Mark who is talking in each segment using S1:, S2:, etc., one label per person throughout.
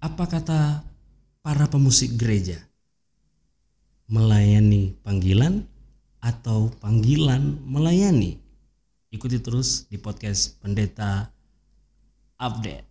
S1: Apa kata para pemusik gereja? Melayani panggilan atau panggilan melayani? Ikuti terus di podcast Pendeta Update.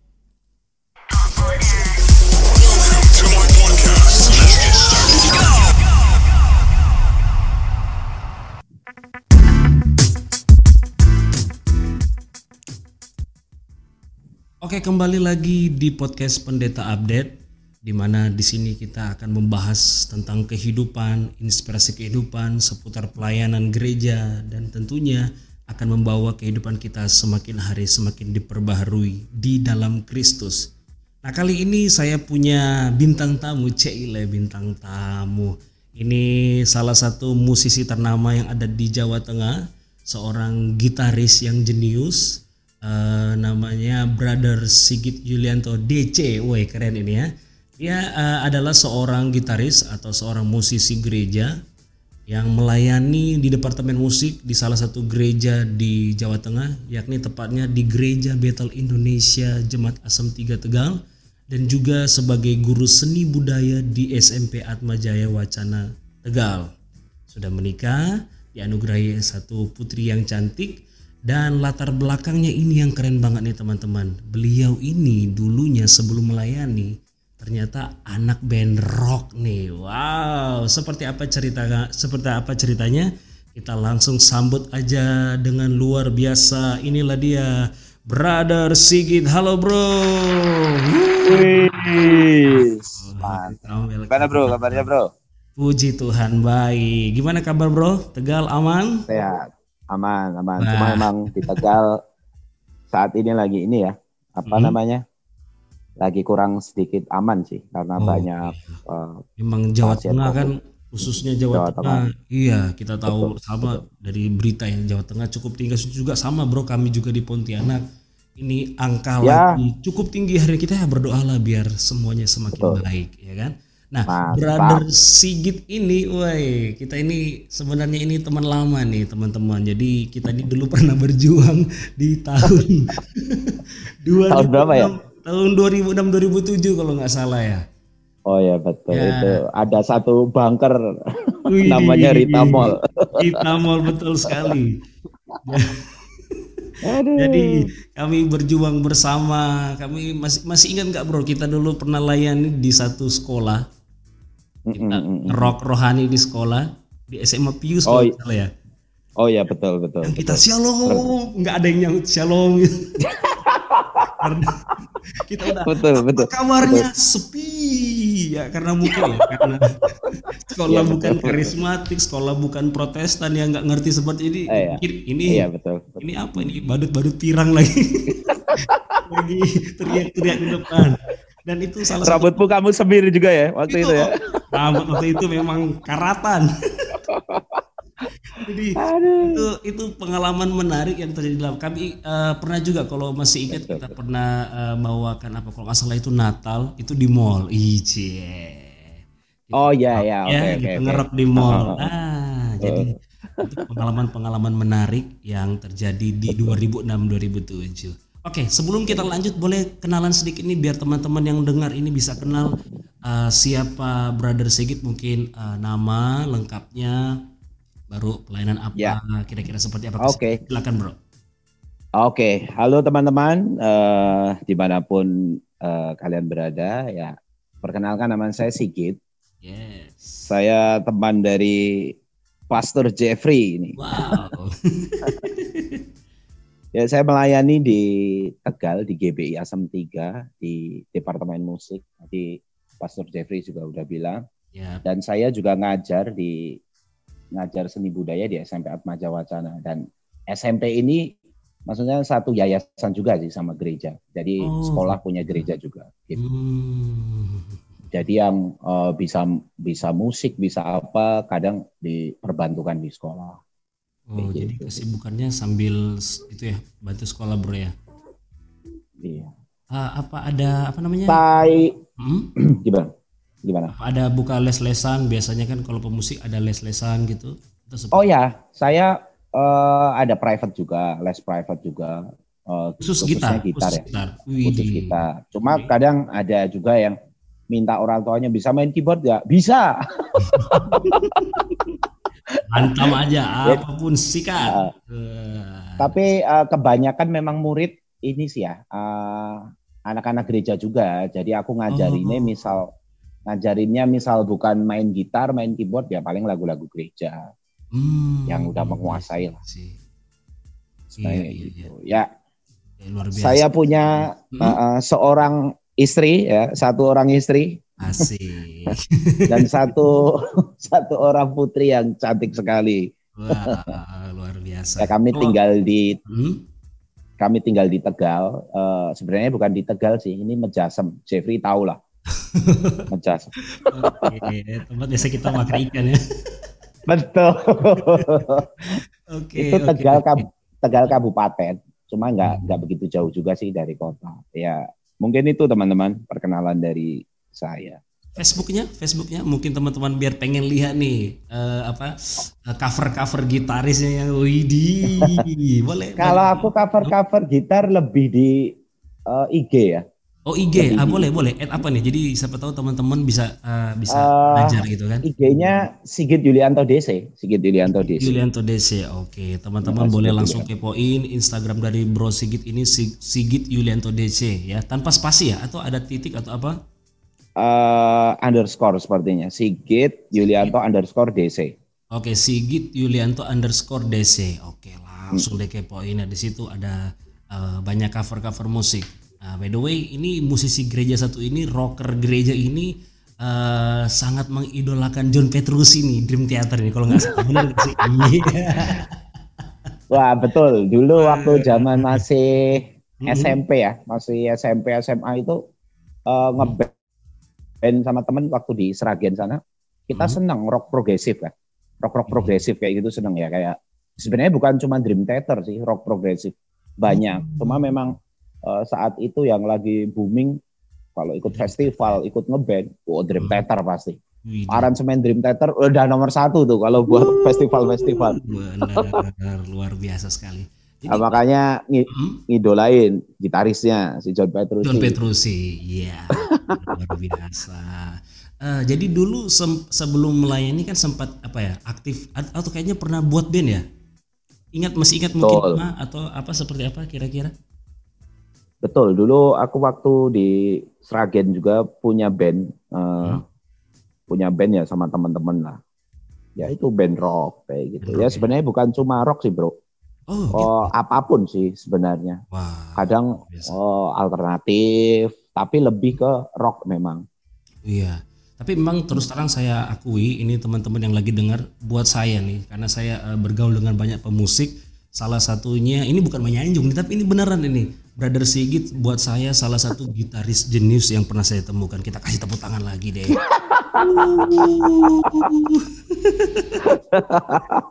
S1: Oke, kembali lagi di podcast Pendeta Update di mana di sini kita akan membahas tentang kehidupan, inspirasi kehidupan seputar pelayanan gereja dan tentunya akan membawa kehidupan kita semakin hari semakin diperbaharui di dalam Kristus. Nah, kali ini saya punya bintang tamu, Cile bintang tamu. Ini salah satu musisi ternama yang ada di Jawa Tengah, seorang gitaris yang jenius, uh, namanya Brother Sigit Yulianto DC. Woi keren ini ya. Dia uh, adalah seorang gitaris atau seorang musisi gereja yang melayani di departemen musik di salah satu gereja di Jawa Tengah, yakni tepatnya di Gereja Betel Indonesia Jemaat Asam 3 Tegal dan juga sebagai guru seni budaya di SMP Atmajaya Wacana Tegal. Sudah menikah, dianugerahi satu putri yang cantik dan latar belakangnya ini yang keren banget nih teman-teman. Beliau ini dulunya sebelum melayani ternyata anak band rock nih. Wow, seperti apa cerita seperti apa ceritanya? Kita langsung sambut aja dengan luar biasa. Inilah dia Brother Sigit. Halo, Bro.
S2: Mantap. Gimana, Bro? Kabarnya, Bro?
S1: Puji Tuhan, baik. Gimana kabar, Bro? Tegal aman?
S2: Sehat. Aman, aman. Bah. Cuma emang di Tegal saat ini lagi ini ya. Apa hmm. namanya? lagi kurang sedikit aman sih karena oh, banyak
S1: iya. uh, memang Jawa Tengah kan khususnya Jawa, Jawa Tengah. Tengah iya kita tahu betul, sama betul. dari berita yang Jawa Tengah cukup tinggi juga sama bro kami juga di Pontianak ini angka ya. lagi cukup tinggi hari kita ya berdoalah biar semuanya semakin betul. baik ya kan Nah, Mantap. brother Sigit ini, woi, kita ini sebenarnya ini teman lama nih, teman-teman. Jadi kita ini dulu pernah berjuang di tahun
S2: dua tahun berapa ya?
S1: tahun 2006 2007 kalau nggak salah ya.
S2: Oh ya betul ya. itu ada satu bunker Wih, namanya Rita Mall.
S1: Rita Mall betul sekali. Aduh. Jadi kami berjuang bersama. Kami masih masih ingat nggak bro? Kita dulu pernah layani di satu sekolah. Kita rock rohani di sekolah di SMA Pius
S2: oh, kalau ya. Oh ya betul betul.
S1: Yang kita shalom, nggak ada yang nyaut shalom. karena kita udah betul betul kamarnya betul. sepi ya karena mungkin ya karena sekolah ya, bukan betul, karismatik sekolah bukan protestan yang nggak ngerti seperti ini eh, ya. ini
S2: iya, betul, betul.
S1: ini apa ini badut-badut pirang lagi lagi teriak-teriak di depan dan itu salah
S2: rambutmu satu... kamu sendiri juga ya waktu itu, itu ya
S1: rambut waktu itu memang karatan Jadi Aduh. itu itu pengalaman menarik yang terjadi dalam kami uh, pernah juga kalau masih ingat kita pernah uh, bawakan apa kalau nggak salah itu Natal itu di mall. Icie.
S2: Oh ya ya
S1: oke okay, ya, okay, okay. di mall. Oh. Ah, jadi pengalaman-pengalaman menarik yang terjadi di 2006 2007. Oke, sebelum kita lanjut boleh kenalan sedikit ini biar teman-teman yang dengar ini bisa kenal uh, siapa Brother Sigit mungkin uh, nama lengkapnya baru pelayanan apa ya. kira-kira seperti apa
S2: oke okay.
S1: silakan bro
S2: oke okay. halo teman-teman uh, di mana pun uh, kalian berada ya perkenalkan nama saya Sigit yes saya teman dari Pastor Jeffrey ini wow ya saya melayani di Tegal di GBI Asam 3 di Departemen Musik di Pastor Jeffrey juga udah bilang yeah. dan saya juga ngajar di ngajar seni budaya di SMP Atmaja Wacana dan SMP ini maksudnya satu yayasan juga sih sama gereja. Jadi oh. sekolah punya gereja juga. Gitu. Hmm. Jadi yang uh, bisa bisa musik, bisa apa, kadang diperbantukan di sekolah.
S1: Oh, jadi gitu. kesibukannya sambil itu ya bantu sekolah bro ya?
S2: Iya.
S1: Uh, apa ada apa namanya?
S2: Tai. Hmm? Gimana? Gimana?
S1: Ada buka les-lesan biasanya kan kalau pemusik ada les-lesan gitu.
S2: Oh ya, saya uh, ada private juga, les private juga. uh, khusus gitar, gitar ya. Gitar. Khusus gitar. Cuma Wih. kadang ada juga yang minta orang tuanya bisa main keyboard ya bisa
S1: Hantam aja apa pun sikat.
S2: Uh, tapi uh, kebanyakan memang murid ini sih ya uh, anak-anak gereja juga. Jadi aku ngajarinnya oh. misal ngajarinnya misal bukan main gitar, main keyboard ya paling lagu-lagu gereja hmm. yang udah menguasai lah. Iya, iya, gitu. Iya. Ya, luar biasa. Saya punya hmm. uh, seorang istri ya, satu orang istri
S1: Asik.
S2: Dan satu satu orang putri yang cantik sekali.
S1: Wah, luar biasa.
S2: Ya, kami tinggal di hmm? kami tinggal di Tegal. Uh, sebenarnya bukan di Tegal sih, ini Mejasem. Jeffrey tahu lah. Mejasem.
S1: Oke, tempat biasa kita makan ikan ya.
S2: Betul. Oke. Itu Tegal okay, Tegal Kabupaten. Cuma nggak nggak hmm. begitu jauh juga sih dari kota. Ya mungkin itu teman-teman perkenalan dari saya.
S1: Facebooknya, Facebooknya mungkin teman-teman biar pengen lihat nih uh, apa uh, cover-cover gitarisnya yang Widi,
S2: boleh. Kalau aku cover-cover gitar lebih di uh, IG ya.
S1: Oh IG, ah, boleh boleh. Add apa nih? Jadi siapa tahu teman-teman bisa uh, bisa uh, belajar gitu kan?
S2: IG-nya Sigit Yulianto DC, Sigit Yulianto DC.
S1: Yulianto DC, oke. Teman-teman boleh langsung kepoin Instagram dari Bro Sigit ini Sigit Yulianto DC ya, tanpa spasi ya atau ada titik atau apa?
S2: Uh, underscore sepertinya Sigit Yulianto underscore DC.
S1: Oke, Sigit Yulianto underscore DC. Oke, langsung hmm. deh kepoin ya di situ ada uh, banyak cover-cover musik Nah, by the way, ini musisi gereja satu ini, rocker gereja ini uh, sangat mengidolakan John Petrucci nih, Dream Theater ini kalau nggak salah benar sih? Iya.
S2: Wah betul, dulu waktu zaman masih SMP ya, masih SMP SMA itu uh, ngeband sama temen waktu di Seragen sana, kita hmm. senang rock progresif kan, rock rock progresif kayak gitu seneng ya kayak sebenarnya bukan cuma Dream Theater sih, rock progresif banyak, hmm. cuma memang uh, saat itu yang lagi booming kalau ikut festival, ikut ngeband, oh Dream hmm. Theater pasti. Aransemen Dream Theater udah nomor satu tuh kalau buat festival-festival.
S1: Benar, luar biasa sekali.
S2: Jadi, nah, makanya ng hmm? ngidolain gitarisnya si John Petrucci.
S1: John Petrucci, iya, luar biasa. Uh, jadi dulu sebelum melayani kan sempat apa ya aktif atau kayaknya pernah buat band ya? Ingat masih ingat mungkin atau apa seperti apa kira-kira?
S2: Betul, dulu aku waktu di Sragen juga punya band, uh, hmm. punya band ya sama teman-teman lah. Ya itu band rock kayak gitu. Band ya, ya sebenarnya bukan cuma rock sih bro. Oh, oh gitu. apa pun sih sebenarnya. Wow, Kadang oh, alternatif, tapi lebih ke rock memang.
S1: Iya. Tapi memang terus terang saya akui ini teman-teman yang lagi dengar buat saya nih karena saya uh, bergaul dengan banyak pemusik salah satunya ini bukan menyanjung nih tapi ini beneran ini Brother Sigit buat saya salah satu gitaris jenius yang pernah saya temukan. Kita kasih tepuk tangan lagi deh.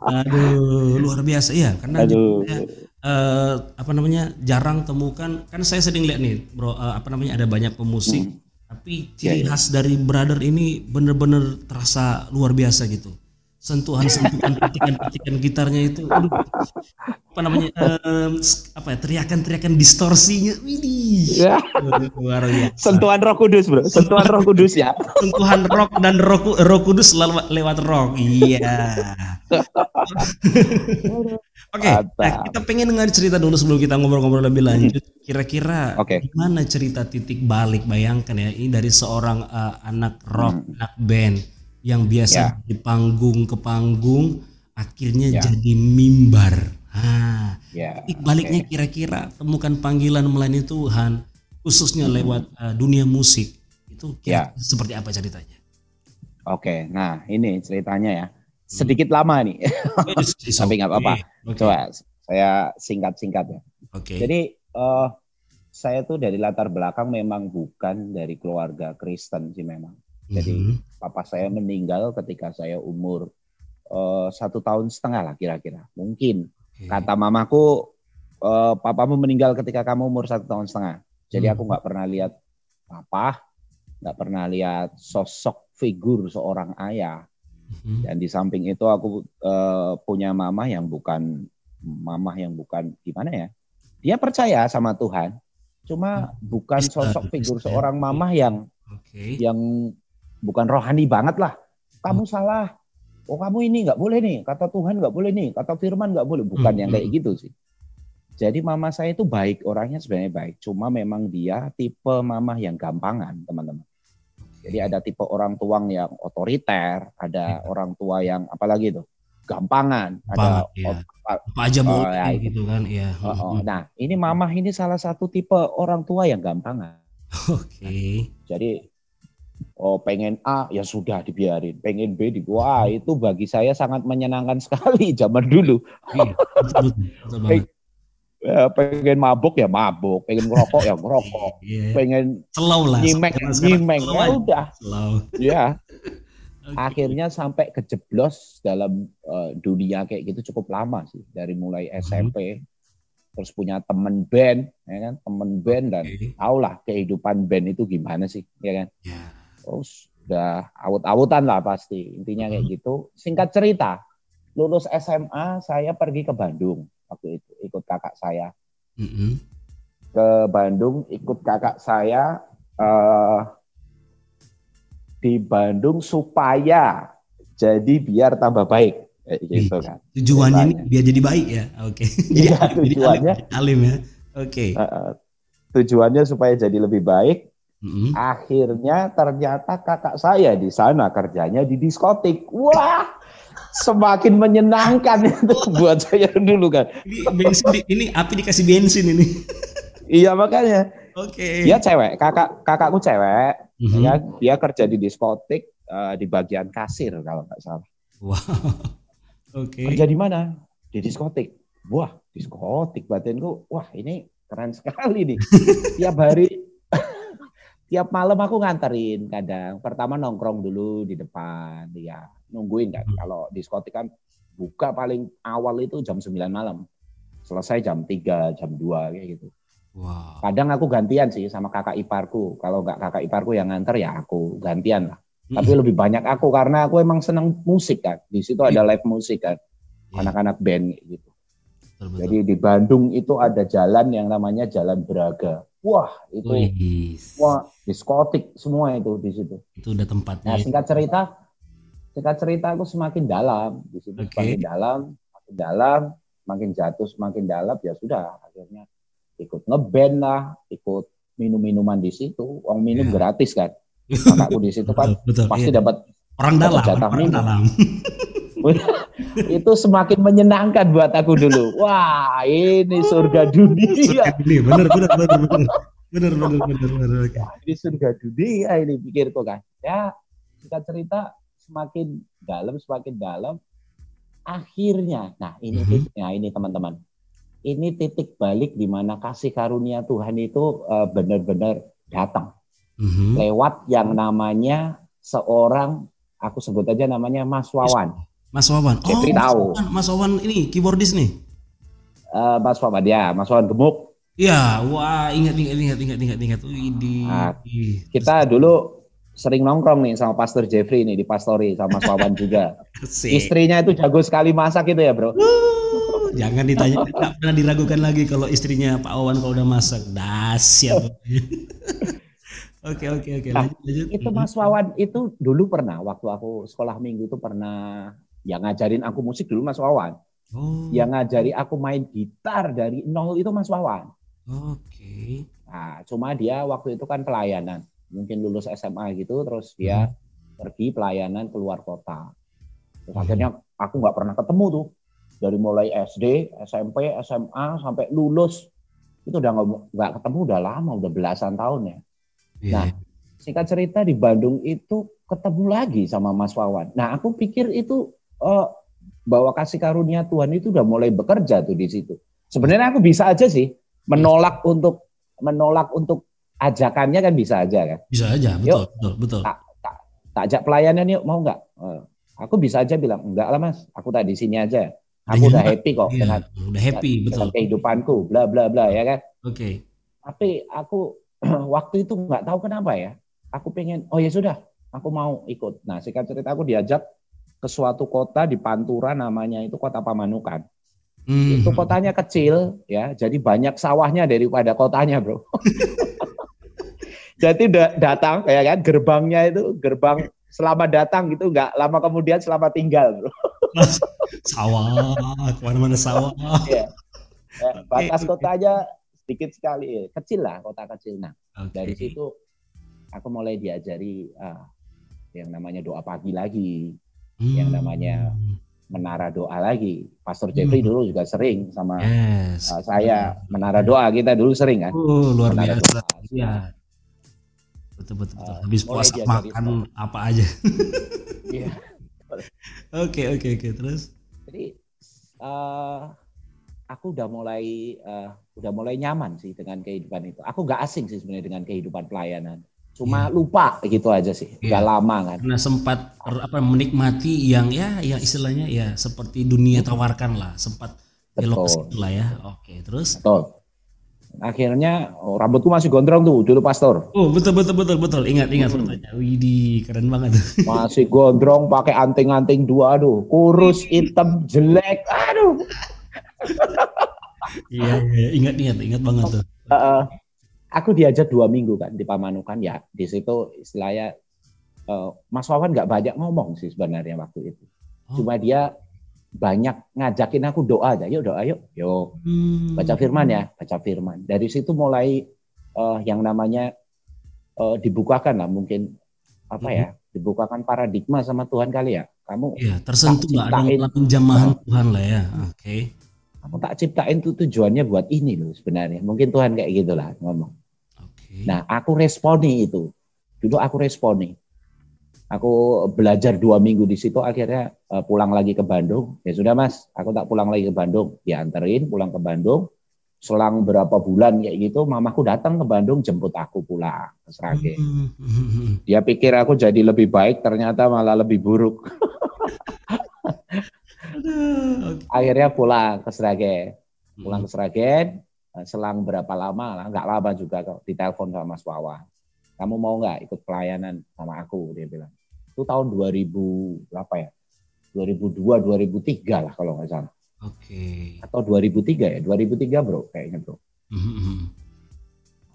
S1: Aduh, luar biasa ya karena Aduh. Uh, apa namanya jarang temukan. Kan saya sering lihat nih bro uh, apa namanya ada banyak pemusik. Hmm. tapi ciri ya, ya. khas dari brother ini bener-bener terasa luar biasa gitu. Sentuhan-sentuhan petikan-petikan gitarnya itu aduh. Apa namanya um, apa ya teriakan-teriakan distorsinya. Widih. Ya.
S2: luar biasa. Sentuhan roh kudus bro. Sentuhan roh kudus ya.
S1: Sentuhan rock dan roh, roh kudus lewat, lewat rock. Iya Oke, okay, nah, kita pengen dengar cerita dulu sebelum kita ngobrol-ngobrol lebih lanjut. Kira-kira okay. gimana cerita titik balik? Bayangkan ya, ini dari seorang uh, anak rock, hmm. anak band yang biasa ya. di panggung ke panggung akhirnya ya. jadi mimbar. Ah, ya. baliknya okay. kira-kira temukan panggilan melayani Tuhan khususnya hmm. lewat uh, dunia musik itu kira ya. seperti apa ceritanya?
S2: Oke, okay, nah ini ceritanya ya sedikit hmm. lama nih, tapi nggak apa-apa. Okay. Coba saya singkat-singkat ya. Oke. Okay. Jadi uh, saya tuh dari latar belakang memang bukan dari keluarga Kristen sih memang. Jadi mm-hmm. papa saya meninggal ketika saya umur uh, satu tahun setengah lah kira-kira. Mungkin okay. kata mamaku, uh, papamu meninggal ketika kamu umur satu tahun setengah. Jadi mm. aku nggak pernah lihat papa, nggak pernah lihat sosok figur seorang ayah. Mm-hmm. Dan di samping itu aku uh, punya mama yang bukan mama yang bukan gimana ya, dia percaya sama Tuhan, cuma hmm. bukan sosok figur seorang mamah yang okay. yang bukan rohani banget lah. Kamu hmm. salah. Oh kamu ini nggak boleh nih, kata Tuhan nggak boleh nih, kata Firman nggak boleh. Bukan hmm. yang kayak gitu sih. Jadi mama saya itu baik, orangnya sebenarnya baik. Cuma memang dia tipe mamah yang gampangan, teman-teman. Jadi ada tipe orang tua yang otoriter, ada ya. orang tua yang apalagi itu gampangan, ada
S1: ya. apa aja boleh oh, ya, gitu kan, ya.
S2: Oh, oh. Nah, ini mamah ini salah satu tipe orang tua yang gampangan.
S1: Oke. Okay.
S2: Jadi oh pengen A ya sudah dibiarin, pengen B di wah itu bagi saya sangat menyenangkan sekali zaman dulu. Iya, betul, betul, betul ya, pengen mabuk ya mabuk, pengen ngerokok ya ngerokok, yeah. pengen
S1: slow lah,
S2: nyimeng nyimeng ya udah, slow. ya. okay. Akhirnya sampai kejeblos dalam uh, dunia kayak gitu cukup lama sih, dari mulai SMP, hmm. terus punya temen band, ya kan, temen band dan okay. tau lah kehidupan band itu gimana sih, ya kan. Yeah. Terus udah awut-awutan lah pasti, intinya kayak hmm. gitu. Singkat cerita, lulus SMA saya pergi ke Bandung waktu itu ikut kakak saya mm-hmm. ke Bandung ikut kakak saya uh, di Bandung supaya jadi biar tambah baik
S1: gitu kan tujuannya ini biar jadi baik ya oke okay. jadi,
S2: ya, tujuannya
S1: jadi alim, ya oke okay.
S2: uh, tujuannya supaya jadi lebih baik Mm-hmm. Akhirnya ternyata kakak saya di sana kerjanya di diskotik. Wah, semakin menyenangkan itu buat saya dulu kan.
S1: Ini bensin ini api dikasih bensin ini.
S2: iya makanya. Oke. Okay. Dia cewek, kakak kakakku cewek. Mm-hmm. Ya, dia kerja di diskotik uh, di bagian kasir kalau nggak salah.
S1: Wow. Oke. Okay.
S2: Kerja di mana? Di diskotik. Wah, diskotik batinku. Wah, ini keren sekali nih. Tiap hari tiap malam aku nganterin kadang. Pertama nongkrong dulu di depan, ya nungguin kan. Hmm. Kalau diskotik kan buka paling awal itu jam 9 malam. Selesai jam 3, jam 2 kayak gitu. Wow. Kadang aku gantian sih sama kakak iparku. Kalau nggak kakak iparku yang nganter ya aku gantian lah. Hmm. Tapi lebih banyak aku karena aku emang seneng musik kan. Di situ ada iya. live musik kan. Iya. Anak-anak band gitu. Betul, Jadi di Bandung itu ada jalan yang namanya Jalan Braga. Wah, itu Wih. wah diskotik semua itu di situ.
S1: Itu udah tempatnya.
S2: Nah, singkat cerita, singkat cerita aku semakin dalam di situ okay. semakin dalam, semakin dalam, makin jatuh semakin dalam ya sudah akhirnya ikut ngeband lah, ikut minum-minuman di situ. Uang minum yeah. gratis kan. Kakakku di situ kan betul, betul, pasti iya. dapat
S1: orang dalam, jatah orang minum. dalam.
S2: itu semakin menyenangkan buat aku dulu. Wah, ini surga dunia. Surga dunia,
S1: bener, bener, bener, bener. Bener, bener, bener, bener.
S2: Ini surga dunia ini pikirku kan. Ya, kita cerita semakin dalam, semakin dalam. Akhirnya, nah ini mm -hmm. titiknya, ini teman-teman. Ini titik balik di mana kasih karunia Tuhan itu uh, benar-benar datang. Mm -hmm. Lewat yang namanya seorang, aku sebut aja namanya Mas Wawan.
S1: Mas Wawan.
S2: Oh, Mas tahu.
S1: Wawan, Mas Wawan ini keyboardis nih.
S2: Uh, Mas Wawan ya, Mas Wawan gemuk.
S1: Iya, wah ingat ingat ingat ingat ingat ingat. Di,
S2: nah, kita dulu sering nongkrong nih sama Pastor Jeffrey nih di Pastori sama Mas Wawan juga. Istrinya itu jago sekali masak itu ya, Bro.
S1: Jangan ditanya, tidak pernah diragukan lagi kalau istrinya Pak Wawan kalau udah masak. Dahsyat. Oke oke oke.
S2: Nah, Itu Mas Wawan itu dulu pernah waktu aku sekolah minggu itu pernah yang ngajarin aku musik dulu Mas Wawan. Oh. Yang ngajari aku main gitar dari nol itu Mas Wawan.
S1: Oke. Okay.
S2: Nah, cuma dia waktu itu kan pelayanan. Mungkin lulus SMA gitu, terus dia hmm. pergi pelayanan keluar kota. Terus hmm. akhirnya aku nggak pernah ketemu tuh. Dari mulai SD, SMP, SMA, sampai lulus. Itu udah nggak ketemu udah lama, udah belasan tahun ya. Yeah. Nah, singkat cerita di Bandung itu ketemu lagi sama Mas Wawan. Nah, aku pikir itu uh, bahwa kasih karunia Tuhan itu udah mulai bekerja tuh di situ. Sebenarnya aku bisa aja sih menolak untuk menolak untuk ajakannya kan bisa aja kan.
S1: Bisa aja, betul, yuk, betul, betul.
S2: Tak, tak, tak ajak pelayanan yuk mau nggak? Uh, aku bisa aja bilang enggak lah mas, aku tak di sini aja. Aku udah happy kok iya, dengan
S1: udah happy dengan, betul.
S2: kehidupanku, bla bla bla ya kan.
S1: Oke. Okay.
S2: Tapi aku waktu itu nggak tahu kenapa ya. Aku pengen, oh ya sudah, aku mau ikut. Nah singkat cerita aku diajak ke suatu kota di Pantura namanya itu kota Pamanukan. Hmm. Itu kotanya kecil ya, jadi banyak sawahnya daripada kotanya, Bro. jadi datang ya kan gerbangnya itu gerbang selama datang gitu nggak lama kemudian selama tinggal, Bro.
S1: sawah, ke mana-mana sawah. ya.
S2: ya, batas kotanya sedikit sekali, kecil lah kota kecil. Nah, okay. dari situ aku mulai diajari ah, yang namanya doa pagi lagi, hmm. yang namanya menara doa lagi. Pastor Jeffrey hmm. dulu juga sering sama yes. uh, saya menara doa kita dulu sering kan.
S1: Oh, luar menara biasa. Doa. Ya. Betul betul betul. Uh, Habis puasa makan apa aja. Iya. Oke oke oke terus.
S2: Jadi uh, aku udah mulai uh, udah mulai nyaman sih dengan kehidupan itu. Aku gak asing sih sebenarnya dengan kehidupan pelayanan. Cuma yeah. lupa gitu aja sih. Yeah. Udah lama kan.
S1: Karena sempat apa menikmati yang ya ya istilahnya ya seperti dunia tawarkan lah, sempat belok lah ya. Oke, terus?
S2: Betul. Akhirnya oh, rambutku masih gondrong tuh dulu pastor.
S1: Oh betul betul betul betul ingat ingat hmm. fotonya. Widih keren banget.
S2: Masih gondrong pakai anting-anting dua aduh kurus hitam jelek aduh.
S1: iya, iya ingat ingat ingat banget tuh.
S2: Uh, aku diajar dua minggu kan di Pamanukan ya di situ istilahnya uh, Mas Wawan nggak banyak ngomong sih sebenarnya waktu itu oh. cuma dia banyak ngajakin aku doa aja yuk doa yuk yuk hmm. baca firman ya baca firman dari situ mulai uh, yang namanya uh, dibukakan lah mungkin apa ya hmm. dibukakan paradigma sama Tuhan kali ya kamu
S1: ya, tersentuh lah ada penjamahan Tuhan lah ya oke okay.
S2: kamu tak ciptain tuh tujuannya buat ini loh sebenarnya mungkin Tuhan kayak gitulah ngomong Nah, aku responi itu. Dulu aku responi. Aku belajar dua minggu di situ, akhirnya uh, pulang lagi ke Bandung. Ya sudah mas, aku tak pulang lagi ke Bandung. Dianterin pulang ke Bandung. Selang berapa bulan kayak gitu, mamaku datang ke Bandung jemput aku pulang ke Sragen. Hmm. Dia pikir aku jadi lebih baik, ternyata malah lebih buruk. akhirnya pulang ke Sragen. Pulang ke Sragen, Eh, selang berapa lama lah, nggak lama juga kok ditelepon sama Mas Wawa. Kamu mau nggak ikut pelayanan sama aku? Dia bilang. Itu tahun 2000 berapa ya? 2002, 2003 lah kalau nggak salah.
S1: Oke. Okay.
S2: Atau 2003 ya? 2003 bro, kayaknya bro. Mm-hmm.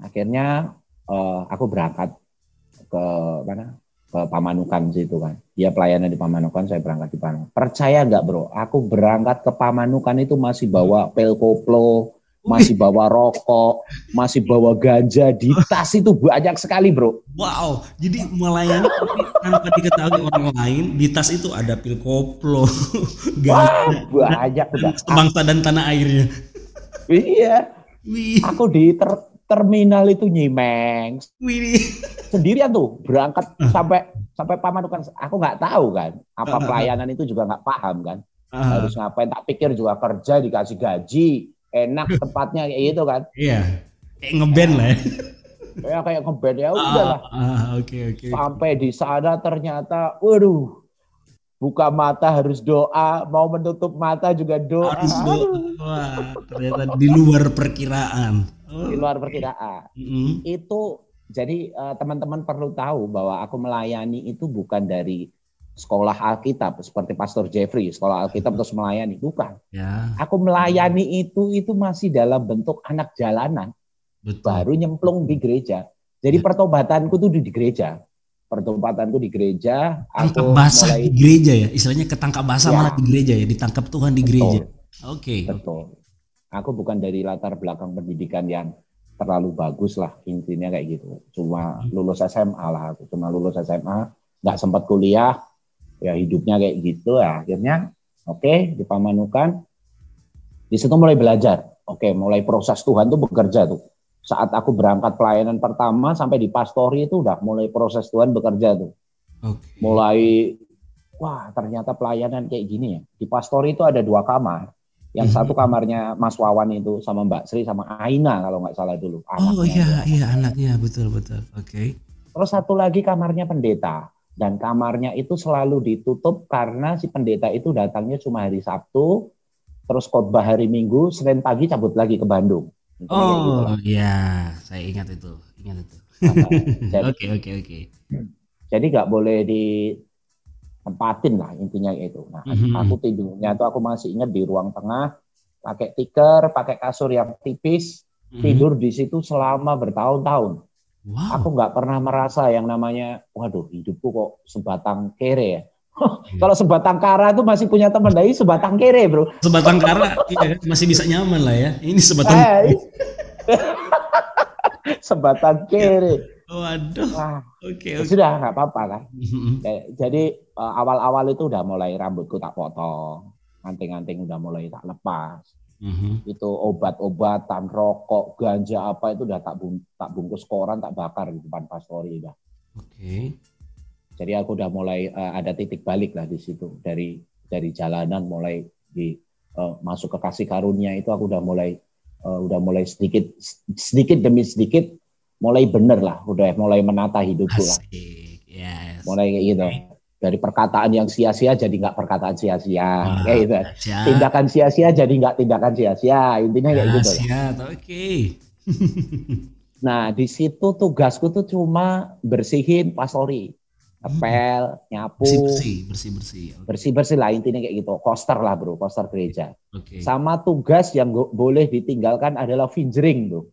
S2: Akhirnya uh, aku berangkat ke mana? Ke Pamanukan situ kan. Dia pelayanan di Pamanukan, saya berangkat di Pamanukan. Percaya nggak bro? Aku berangkat ke Pamanukan itu masih bawa pel koplo, masih bawa rokok, masih bawa ganja di tas itu banyak sekali, Bro.
S1: Wow, jadi melayani tanpa diketahui orang lain di tas itu ada pil koplo,
S2: ganja, Wah, banyak udah.
S1: Bangsa dan tanah airnya.
S2: Iya. Wih. Aku di ter terminal itu nyimeng. Wih. Sendirian tuh berangkat uh. sampai sampai pamanukan. Aku nggak tahu kan apa pelayanan itu juga nggak paham kan. Harus ngapain? Tak pikir juga kerja dikasih gaji enak tempatnya kayak gitu kan.
S1: Iya. Kayak ngeband lah ya.
S2: Ya kayak ngeband ya udahlah.
S1: Ah, ah, oke oke.
S2: Sampai di sana ternyata waduh buka mata harus doa, mau menutup mata juga doa. Harus doa.
S1: Wah, ternyata di luar perkiraan.
S2: Oh. Di luar perkiraan. Mm -hmm. Itu jadi uh, teman-teman perlu tahu bahwa aku melayani itu bukan dari sekolah Alkitab seperti Pastor Jeffrey, sekolah Alkitab terus melayani, bukan. Ya. Aku melayani itu itu masih dalam bentuk anak jalanan. Betul. Baru nyemplung di gereja. Jadi ya. pertobatanku tuh di gereja. Pertobatanku di gereja.
S1: Tangkap basah mulai... di gereja ya, istilahnya ketangkap basah ya. malah di gereja ya, ditangkap Tuhan di gereja. Oke. Okay.
S2: Betul. Aku bukan dari latar belakang pendidikan yang terlalu bagus lah intinya kayak gitu. Cuma hmm. lulus SMA lah aku, cuma lulus SMA, nggak sempat kuliah, ya hidupnya kayak gitu ya akhirnya oke okay, dipamanukan di situ mulai belajar oke okay, mulai proses Tuhan tuh bekerja tuh saat aku berangkat pelayanan pertama sampai di pastori itu udah mulai proses Tuhan bekerja tuh okay. mulai wah ternyata pelayanan kayak gini ya di pastori itu ada dua kamar yang hmm. satu kamarnya Mas Wawan itu sama Mbak Sri sama Aina kalau nggak salah dulu.
S1: Oh iya iya anaknya betul betul. Oke. Okay.
S2: Terus satu lagi kamarnya pendeta dan kamarnya itu selalu ditutup karena si pendeta itu datangnya cuma hari Sabtu, terus khotbah hari Minggu, Senin pagi cabut lagi ke Bandung.
S1: Oh iya, saya ingat itu, ingat itu. Oke oke oke.
S2: Jadi nggak boleh ditempatin lah intinya itu. Nah, mm -hmm. aku tidurnya tuh aku masih ingat di ruang tengah, pakai tikar, pakai kasur yang tipis, hmm. tidur di situ selama bertahun-tahun. Wow. Aku nggak pernah merasa yang namanya, waduh hidupku kok sebatang kere ya. Hmm. Kalau sebatang kara itu masih punya teman dari sebatang kere bro.
S1: Sebatang kara iya, masih bisa nyaman lah ya. Ini sebatang. Eh,
S2: sebatang kere.
S1: Waduh.
S2: Wah, oke. Okay, okay. Sudah nggak apa-apa kan. Jadi eh, awal-awal itu udah mulai rambutku tak potong, anting-anting udah mulai tak lepas. Mm-hmm. Itu obat-obatan, rokok, ganja apa itu udah tak, bung, tak bungkus koran, tak bakar di depan pastori udah.
S1: Oke. Okay.
S2: Jadi aku udah mulai uh, ada titik balik lah di situ dari dari jalanan mulai di uh, masuk ke kasih karunia itu aku udah mulai uh, udah mulai sedikit sedikit demi sedikit mulai bener lah, udah mulai menata hidupku lah. Yes. Mulai kayak gitu. Dari perkataan yang sia-sia jadi nggak perkataan sia-sia, kayak gitu. Siap. Tindakan sia-sia jadi nggak tindakan sia-sia. Intinya kayak gitu.
S1: Siap, oke. Okay.
S2: nah di situ tugasku tuh cuma bersihin pasori, ngepel, hmm. nyapu,
S1: bersih bersih, bersih bersih,
S2: okay. bersih bersih lah intinya kayak gitu. Koster lah bro, koster gereja. Okay. Sama tugas yang boleh ditinggalkan adalah fingering tuh.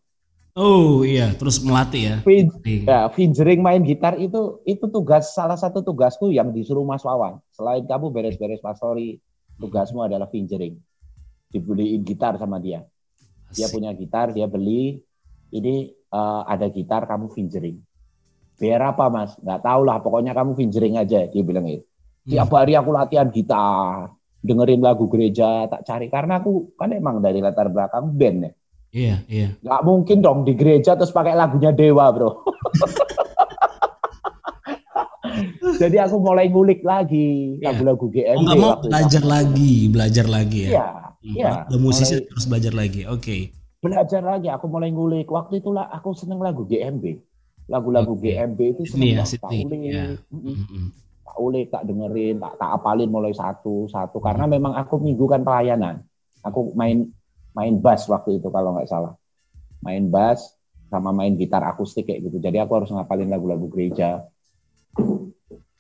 S1: Oh iya, terus melatih ya.
S2: Fin ya, fingering main gitar itu itu tugas salah satu tugasku yang disuruh Mas Wawan. Selain kamu beres-beres pastori, tugasmu adalah fingering. Dibeliin gitar sama dia. Dia punya gitar, dia beli. Ini uh, ada gitar, kamu fingering. Biar apa mas? Gak tau lah, pokoknya kamu fingering aja. Dia bilang itu. Tiap hmm. hari aku latihan gitar, dengerin lagu gereja, tak cari. Karena aku kan emang dari latar belakang band ya
S1: Iya, iya.
S2: Gak mungkin dong di gereja terus pakai lagunya Dewa, bro. Jadi aku mulai ngulik lagi iya. lagu-lagu GMB. Oh,
S1: mau belajar itu. lagi, belajar lagi ya? Iya, hmm. iya. The musisi mulai, terus belajar lagi, oke. Okay.
S2: Belajar lagi, aku mulai ngulik. Waktu itulah aku seneng lagu GMB. Lagu-lagu okay. GMB itu seneng ya, tak ulik. Ya. Mm-hmm. Tak ulik, tak dengerin, tak, tak apalin mulai satu-satu. Karena mm. memang aku minggu kan pelayanan. Aku main main bass waktu itu kalau nggak salah. Main bass sama main gitar akustik kayak gitu. Jadi aku harus ngapalin lagu-lagu gereja.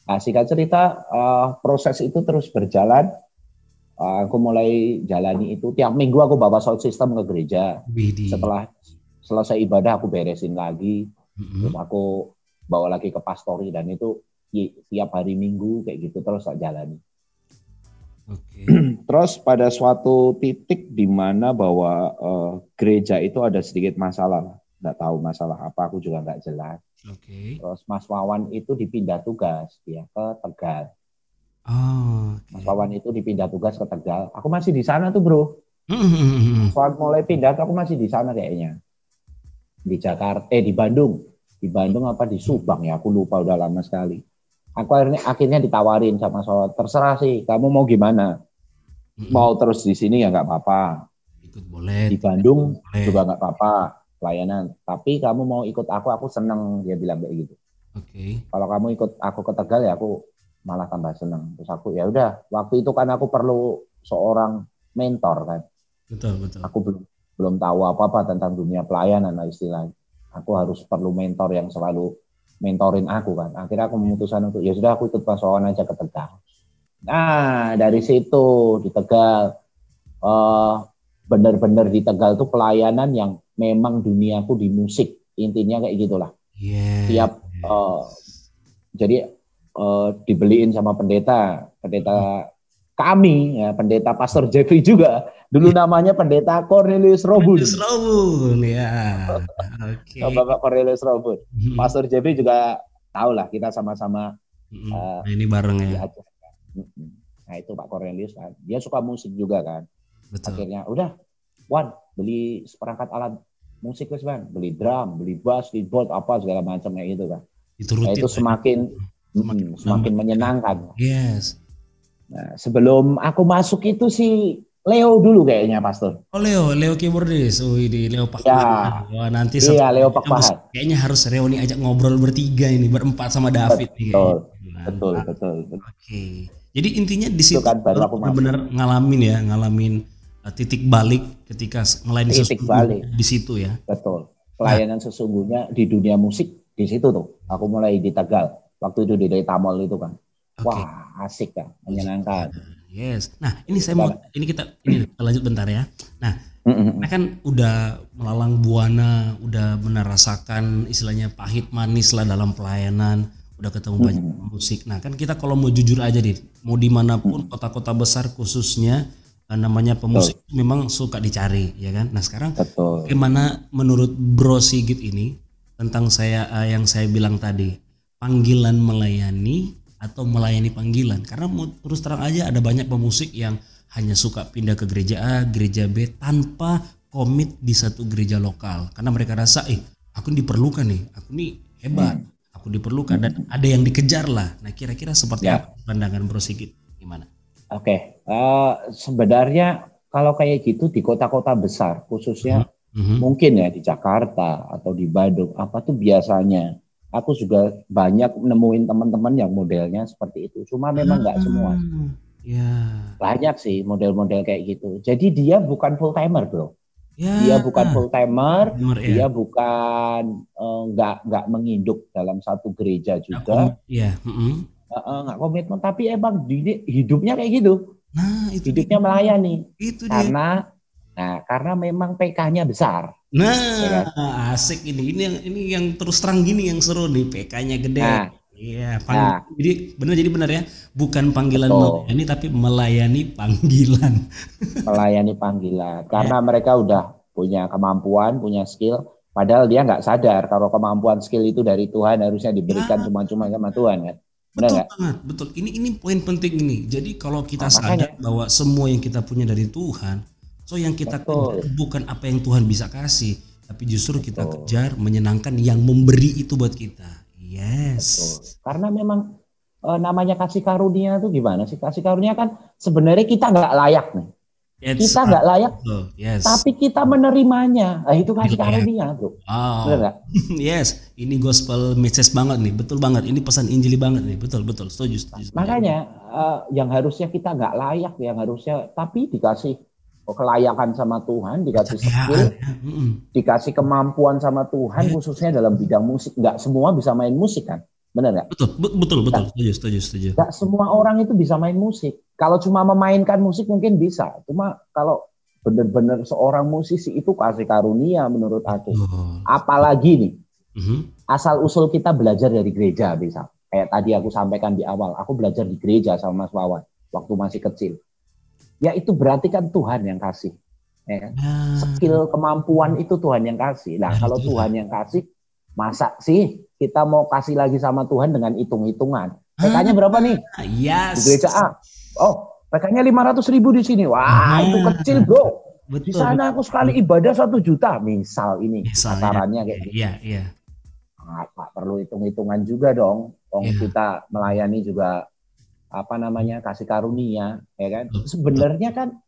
S2: Nah, singkat cerita, uh, proses itu terus berjalan. Uh, aku mulai jalani itu. Tiap minggu aku bawa sound system ke gereja. Bidi. Setelah selesai ibadah, aku beresin lagi. Mm-hmm. Terus aku bawa lagi ke pastori. Dan itu tiap hari minggu kayak gitu terus tak jalani. Okay. Terus pada suatu titik di mana bahwa uh, gereja itu ada sedikit masalah, nggak tahu masalah apa, aku juga nggak jelas. Okay. Terus Mas Wawan itu dipindah tugas dia ke Tegal. Oh, okay. Mas Wawan itu dipindah tugas ke Tegal. Aku masih di sana tuh bro. Mas Wawan mulai pindah, aku masih di sana kayaknya. Di Jakarta, eh di Bandung, di Bandung apa di Subang ya? Aku lupa udah lama sekali aku akhirnya akhirnya ditawarin sama soal terserah sih kamu mau gimana? Mau terus di sini ya nggak apa-apa.
S1: Ikut boleh.
S2: Di Bandung boleh. juga nggak apa-apa. Pelayanan tapi kamu mau ikut aku aku seneng dia bilang kayak gitu.
S1: Oke. Okay.
S2: kalau kamu ikut aku ke Tegal ya aku malah tambah seneng. Terus aku ya udah. Waktu itu kan aku perlu seorang mentor kan.
S1: Betul betul.
S2: Aku belum belum tahu apa apa tentang dunia pelayanan lah istilahnya. Aku harus perlu mentor yang selalu mentorin aku kan. Akhirnya aku memutuskan untuk ya sudah aku ikut Pak aja ke Tegal. Nah dari situ di Tegal uh, benar-benar di Tegal tuh pelayanan yang memang duniaku di musik intinya kayak gitulah. Yeah. Tiap uh, jadi uh, dibeliin sama pendeta, pendeta kami ya pendeta Pastor Jeffrey juga Dulu namanya pendeta Cornelius Robun.
S1: Cornelius Robun, ya.
S2: Oke. Okay. Bapak Cornelius Robun. Hmm. Pastor Jeffrey juga tahu lah kita sama-sama.
S1: Hmm. Uh, ini bareng ya.
S2: Nah itu Pak Cornelius kan. Dia suka musik juga kan. Betul. Akhirnya udah, Wan beli seperangkat alat musik wes bang, beli drum, beli bass, keyboard apa segala macam kayak gitu kan. Itu rutin. Nah, itu semakin semakin, hmm, semakin menyenangkan.
S1: Yes.
S2: Nah, sebelum aku masuk itu sih Leo dulu kayaknya Pastor.
S1: Oh Leo, Leo keyboardis. Oh ini Leo Pak
S2: ya.
S1: Wah nanti
S2: Iya Leo Pak Pahat.
S1: Kayaknya harus reuni ajak ngobrol bertiga ini berempat sama David.
S2: Betul, nih, betul, betul, betul.
S1: Oke. Jadi intinya di situ kan baru aku benar ngalamin ya, ngalamin uh, titik balik ketika ngelain
S2: titik balik
S1: di situ ya.
S2: Betul. Pelayanan nah. sesungguhnya di dunia musik di situ tuh. Aku mulai di Tegal. Waktu itu di Tamol itu kan. Okay. Wah, asik kan, menyenangkan.
S1: Yes. Nah, ini saya mau ini kita ini kita lanjut bentar ya. Nah, Nah kan udah melalang buana, udah menerasakan istilahnya pahit manis lah dalam pelayanan, udah ketemu mm banyak musik. Nah kan kita kalau mau jujur aja nih, mau di mana pun kota-kota besar khususnya eh, namanya pemusik Betul. memang suka dicari ya kan. Nah sekarang Betul. bagaimana menurut Bro Sigit ini tentang saya uh, yang saya bilang tadi panggilan melayani atau melayani panggilan karena terus terang aja ada banyak pemusik yang hanya suka pindah ke gereja A, gereja B tanpa komit di satu gereja lokal karena mereka rasa eh aku diperlukan nih, aku nih hebat, hmm. aku diperlukan dan ada yang dikejar lah. Nah kira-kira seperti ya. apa pandangan Bro Sigit gimana?
S2: Oke, okay. uh, eh, sebenarnya kalau kayak gitu di kota-kota besar khususnya mm -hmm. mungkin ya di Jakarta atau di Bandung apa tuh biasanya aku juga banyak nemuin teman-teman yang modelnya seperti itu. Cuma memang nggak hmm. semua. Ya. Banyak sih model-model kayak gitu. Jadi dia bukan full timer, bro. Ya. Dia bukan full timer, ya. dia bukan eh, nggak uh, nggak menginduk dalam satu gereja juga.
S1: Iya. Mm -hmm.
S2: nggak komitmen, tapi emang hidupnya kayak gitu. Nah, itu hidupnya dia. melayani. Itu dia. Karena nah karena memang PK-nya besar.
S1: Nah, ya kan? asik ini. Ini yang ini yang terus terang gini yang seru nih, PK-nya gede. Nah, Iya, nah, jadi benar jadi benar ya, bukan panggilan betul. melayani tapi melayani panggilan.
S2: melayani panggilan, karena ya. mereka udah punya kemampuan, punya skill, padahal dia nggak sadar kalau kemampuan skill itu dari Tuhan harusnya diberikan ya. cuma-cuma ya. sama Tuhan kan.
S1: Benar betul gak? banget, betul. Ini ini poin penting ini. Jadi kalau kita nah, sadar makanya. bahwa semua yang kita punya dari Tuhan, so yang kita kejar bukan apa yang Tuhan bisa kasih, tapi justru kita betul. kejar menyenangkan yang memberi itu buat kita. Yes. Betul.
S2: Karena memang e, namanya kasih karunia itu gimana sih? Kasih karunia kan sebenarnya kita nggak layak nih. It's, kita nggak layak, yes. tapi kita menerimanya. Nah, itu kasih karunia, bro.
S1: Oh. Benar yes, ini gospel message banget nih, betul banget. Ini pesan Injili banget nih, betul betul. Setuju. setuju.
S2: Makanya uh, yang harusnya kita nggak layak, yang harusnya tapi dikasih kelayakan sama Tuhan, dikasih skill, dikasih kemampuan sama Tuhan, ya. khususnya dalam bidang musik. Nggak semua bisa main musik kan? Benar nggak?
S1: Betul, betul, betul. Setuju, setuju, setuju.
S2: Nggak semua orang itu bisa main musik. Kalau cuma memainkan musik mungkin bisa. Cuma kalau benar-benar seorang musisi itu kasih karunia menurut aku. Apalagi nih, uh-huh. asal usul kita belajar dari gereja bisa. Kayak tadi aku sampaikan di awal, aku belajar di gereja sama Mas Wawan waktu masih kecil ya itu berarti kan Tuhan yang kasih. Ya. Kan? Hmm. Skill kemampuan itu Tuhan yang kasih. Nah, kalau Tuhan yang kasih, masa sih kita mau kasih lagi sama Tuhan dengan hitung-hitungan? PK-nya berapa nih?
S1: Yes.
S2: Di gereja A. Oh, PK-nya 500 ribu di sini. Wah, hmm. itu kecil bro. Betul, di sana aku sekali ibadah satu juta, misal ini tatarannya kayak gitu.
S1: Iya, iya.
S2: Nah, perlu hitung-hitungan juga dong. Dong yeah. kita melayani juga apa namanya kasih karunia ya kan? Sebenarnya kan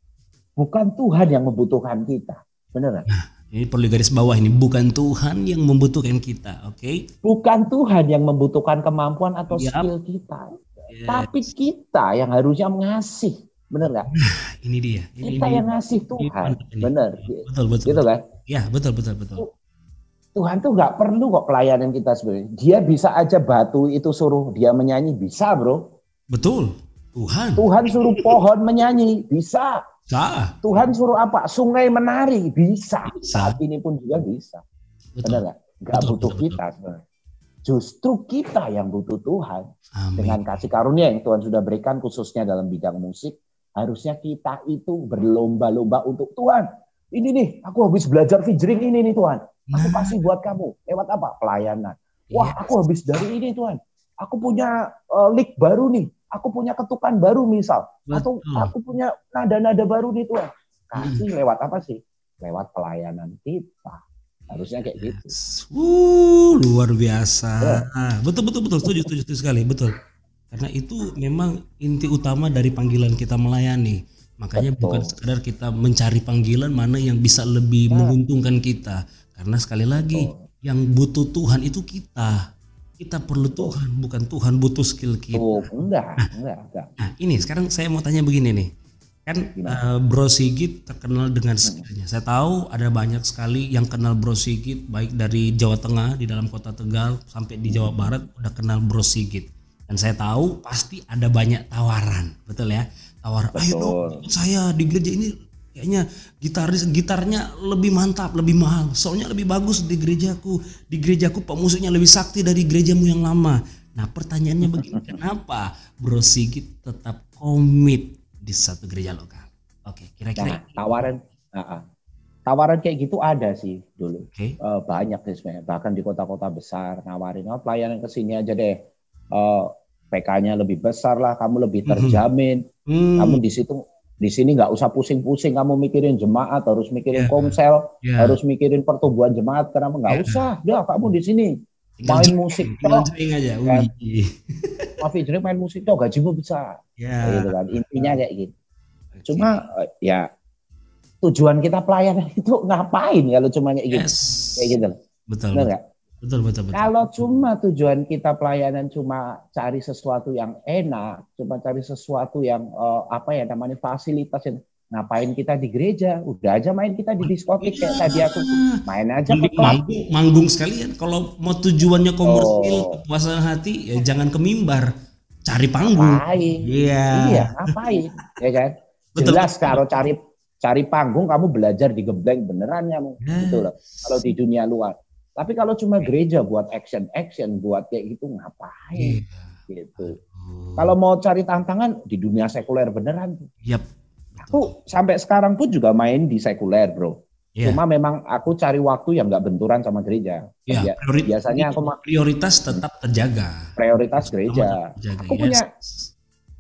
S2: bukan Tuhan yang membutuhkan kita benar nah,
S1: ini perlu garis bawah ini. Bukan Tuhan yang membutuhkan kita oke? Okay?
S2: bukan Tuhan yang membutuhkan kemampuan atau yep. skill kita. Yes. tapi kita yang harusnya mengasih benar nggak? Nah,
S1: ini dia.
S2: Ini, kita ini, yang ngasih Tuhan benar.
S1: Betul betul
S2: gitu kan?
S1: Ya betul betul betul.
S2: Tuhan tuh nggak perlu kok pelayanan kita sebenarnya. Dia bisa aja batu itu suruh dia menyanyi bisa bro.
S1: Betul. Tuhan.
S2: Tuhan suruh pohon menyanyi, bisa.
S1: Bisa.
S2: Tuhan suruh apa? Sungai menari, bisa. bisa. Saat ini pun juga bisa. Betul. Benar nggak? Gak betul, butuh betul, kita betul. Justru kita yang butuh Tuhan. Amin. Dengan kasih karunia yang Tuhan sudah berikan khususnya dalam bidang musik. Harusnya kita itu berlomba-lomba untuk Tuhan. Ini nih, aku habis belajar fijring ini nih Tuhan. Aku nah. kasih buat kamu. Lewat apa? Pelayanan. Wah, yes. aku habis dari ini Tuhan aku punya uh, lick baru nih, aku punya ketukan baru misal, Betul. atau aku punya nada-nada baru nih Tuhan. Kasih hmm. lewat apa sih? Lewat pelayanan kita. Harusnya kayak gitu.
S1: Uh, luar biasa. Ya. betul betul betul setuju, setuju setuju sekali, betul. Karena itu memang inti utama dari panggilan kita melayani. Makanya betul. bukan sekedar kita mencari panggilan mana yang bisa lebih ya. menguntungkan kita. Karena sekali lagi betul. yang butuh Tuhan itu kita kita perlu Tuhan, bukan Tuhan butuh skill kita. Oh,
S2: enggak, nah, enggak, enggak.
S1: Nah, ini sekarang saya mau tanya begini nih. Kan uh, Bro Sigit terkenal dengan hmm. skillnya. Saya tahu ada banyak sekali yang kenal Bro Sigit baik dari Jawa Tengah di dalam kota Tegal sampai di Jawa hmm. Barat udah kenal Bro Sigit. Dan saya tahu pasti ada banyak tawaran, betul ya? Tawar, betul. ayo dong saya di gereja ini kayaknya gitaris gitarnya lebih mantap, lebih mahal, soalnya lebih bagus di gerejaku. Di gerejaku pemusiknya lebih sakti dari gerejamu yang lama. Nah pertanyaannya begini, kenapa Bro Sigit tetap komit di satu gereja lokal? Oke, kira-kira
S2: nah, tawaran, uh, uh, tawaran kayak gitu ada sih dulu, okay. uh, banyak sih sebenarnya. Bahkan di kota-kota besar nawarin, oh pelayanan ke sini aja deh. Uh, PK-nya lebih besar lah, kamu lebih mhm. terjamin, mm -hmm. kamu di situ di sini nggak usah pusing-pusing kamu mikirin jemaat harus mikirin yeah. komsel yeah. harus mikirin pertumbuhan jemaat kenapa nggak yeah. usah dia kamu di sini main musik toh aja kan? Maaf main musik toh gajimu besar yeah. gitu kan intinya kayak gitu cuma eh, ya tujuan kita pelayanan itu ngapain kalau cuma kayak gitu yes. kayak gitu
S1: betul betul. Gak? Betul betul betul.
S2: Kalau cuma tujuan kita pelayanan cuma cari sesuatu yang enak cuma cari sesuatu yang uh, apa ya namanya fasilitas yang ngapain kita di gereja udah aja main kita di diskotik kayak tadi aku. Main aja
S1: manggung, manggung sekalian. Kalau mau tujuannya komersil oh. kepuasan hati ya jangan ke mimbar. Cari panggung.
S2: Iya. Iya ngapain? Ya kan? Jelas kalau cari cari panggung kamu belajar di gebleng beneran ya yes. gitu loh kalau di dunia luar tapi kalau cuma gereja buat action action buat kayak gitu ngapain? Yeah. Gitu. Kalau mau cari tantangan di dunia sekuler beneran.
S1: Yep.
S2: Aku sampai sekarang pun juga main di sekuler, bro. Yeah. Cuma memang aku cari waktu yang nggak benturan sama gereja.
S1: Yeah, priori biasanya aku prioritas tetap terjaga.
S2: Prioritas gereja. Terjaga, aku yes. punya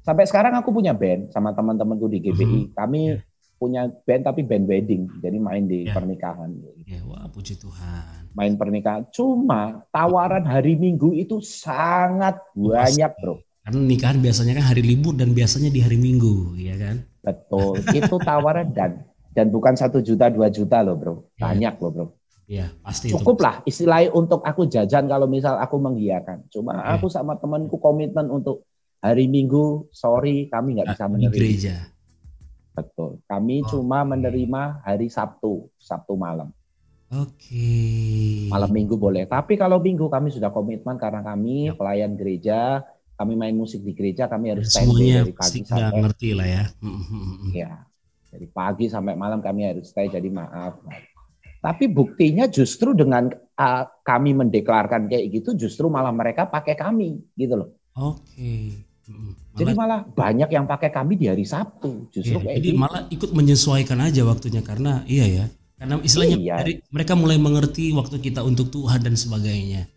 S2: sampai sekarang aku punya band sama teman-temanku di GBI. Mm -hmm. Kami yeah. Punya band tapi band wedding, jadi main di yeah. pernikahan.
S1: Yeah, wah puji Tuhan
S2: main pernikahan. Cuma tawaran hari Minggu itu sangat banyak, bro.
S1: Karena nikahan biasanya kan hari libur dan biasanya di hari Minggu, ya kan?
S2: Betul. itu tawaran dan dan bukan satu juta dua juta loh, bro. Iya. Banyak loh, bro.
S1: Iya, pasti.
S2: Cukup lah istilahnya untuk aku jajan kalau misal aku menghiakan. Cuma ya. aku sama temanku komitmen untuk hari Minggu, sorry kami nggak bisa menerima. Di gereja. Betul. Kami oh, cuma menerima hari Sabtu, Sabtu malam.
S1: Oke. Okay.
S2: Malam minggu boleh. Tapi kalau minggu kami sudah komitmen karena kami ya. pelayan gereja, kami main musik di gereja, kami harus
S1: stay dari pagi sampai ngerti lah ya.
S2: Ya. Dari pagi sampai malam kami harus stay jadi maaf. Tapi buktinya justru dengan uh, kami mendeklarkan kayak gitu justru malah mereka pakai kami gitu loh.
S1: Oke. Okay.
S2: Malah, jadi malah banyak yang pakai kami di hari Sabtu justru
S1: iya, kayak jadi gitu. malah ikut menyesuaikan aja waktunya karena iya ya karena istilahnya iya. dari, mereka mulai mengerti waktu kita untuk Tuhan dan sebagainya.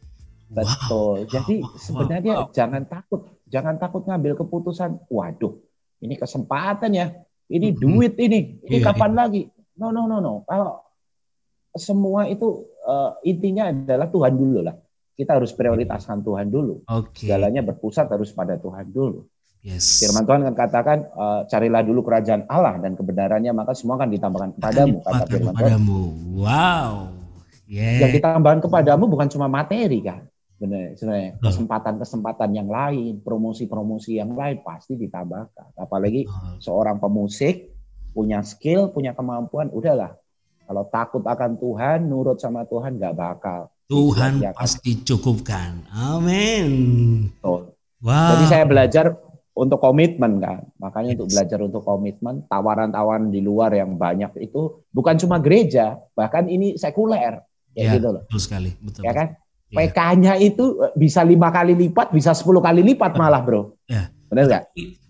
S2: Betul. Wow. Jadi wow. sebenarnya wow. jangan takut, jangan takut ngambil keputusan. Waduh, ini kesempatan ya. Ini hmm. duit ini. Ini iya, kapan iya. lagi? No no no no. Kalau semua itu uh, intinya adalah Tuhan dulu lah. Kita harus prioritaskan Tuhan dulu. Okay. Segalanya berpusat harus pada Tuhan dulu. Yes. Firman Tuhan kan katakan uh, carilah dulu kerajaan Allah dan kebenarannya maka semua akan ditambahkan kepadamu kata firman Tuhan.
S1: Wow.
S2: Yeah. Yang ditambahkan kepadamu bukan cuma materi kan. Benar, sebenarnya kesempatan-kesempatan yang lain, promosi-promosi yang lain pasti ditambahkan. Apalagi seorang pemusik punya skill, punya kemampuan, udahlah. Kalau takut akan Tuhan, nurut sama Tuhan nggak bakal.
S1: Tuhan pasti cukupkan. Amin.
S2: Wow. Jadi saya belajar untuk komitmen kan. Makanya yes. untuk belajar untuk komitmen, tawaran-tawaran di luar yang banyak itu bukan cuma gereja, bahkan ini sekuler.
S1: Ya, ya gitu loh. Betul sekali, betul.
S2: Ya kan? Ya. PK-nya itu eh, bisa lima kali lipat, bisa sepuluh kali lipat malah, bro.
S1: Ya. Benar nggak?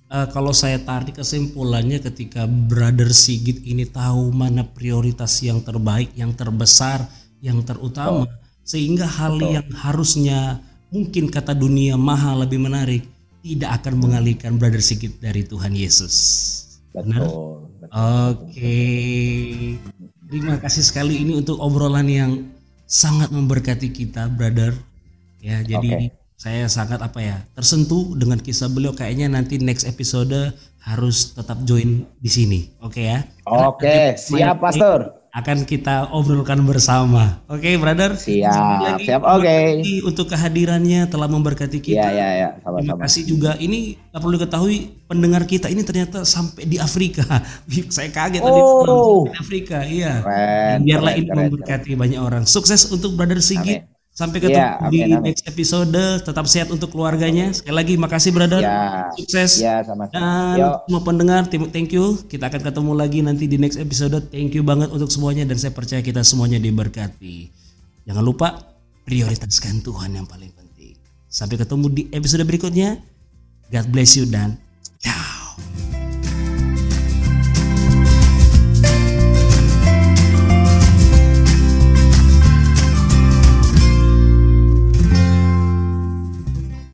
S1: Uh, kalau saya tarik kesimpulannya ketika Brother Sigit ini tahu mana prioritas yang terbaik, yang terbesar, yang terutama, oh. sehingga hal oh. yang harusnya mungkin kata dunia mahal lebih menarik, tidak akan mengalihkan Brother Sigit dari Tuhan Yesus. Benar? Oke. Okay. Terima kasih sekali ini untuk obrolan yang sangat memberkati kita, Brother. Ya, jadi okay. saya sangat apa ya, tersentuh dengan kisah beliau kayaknya nanti next episode harus tetap join di sini. Oke okay, ya?
S2: Oke, okay, siap Pastor
S1: akan kita obrolkan bersama. Oke, okay, brother.
S2: Siap. Siap. Oke. Okay.
S1: Untuk kehadirannya telah memberkati kita.
S2: Iya, iya, iya.
S1: Terima kasih juga. Ini perlu diketahui pendengar kita ini ternyata sampai di Afrika. Saya kaget oh. tadi di Afrika. Iya. Keren, biarlah keren, ini keren, memberkati keren. banyak orang. Sukses untuk brother Sigit. Sampai ketemu ya, amin, di amin. next episode. Tetap sehat untuk keluarganya. Sekali lagi makasih brother. Ya. Sukses. Ya, sama-sama. Dan Yo. semua pendengar, thank you. Kita akan ketemu lagi nanti di next episode. Thank you banget untuk semuanya dan saya percaya kita semuanya diberkati. Jangan lupa prioritaskan Tuhan yang paling penting. Sampai ketemu di episode berikutnya. God bless you dan ciao.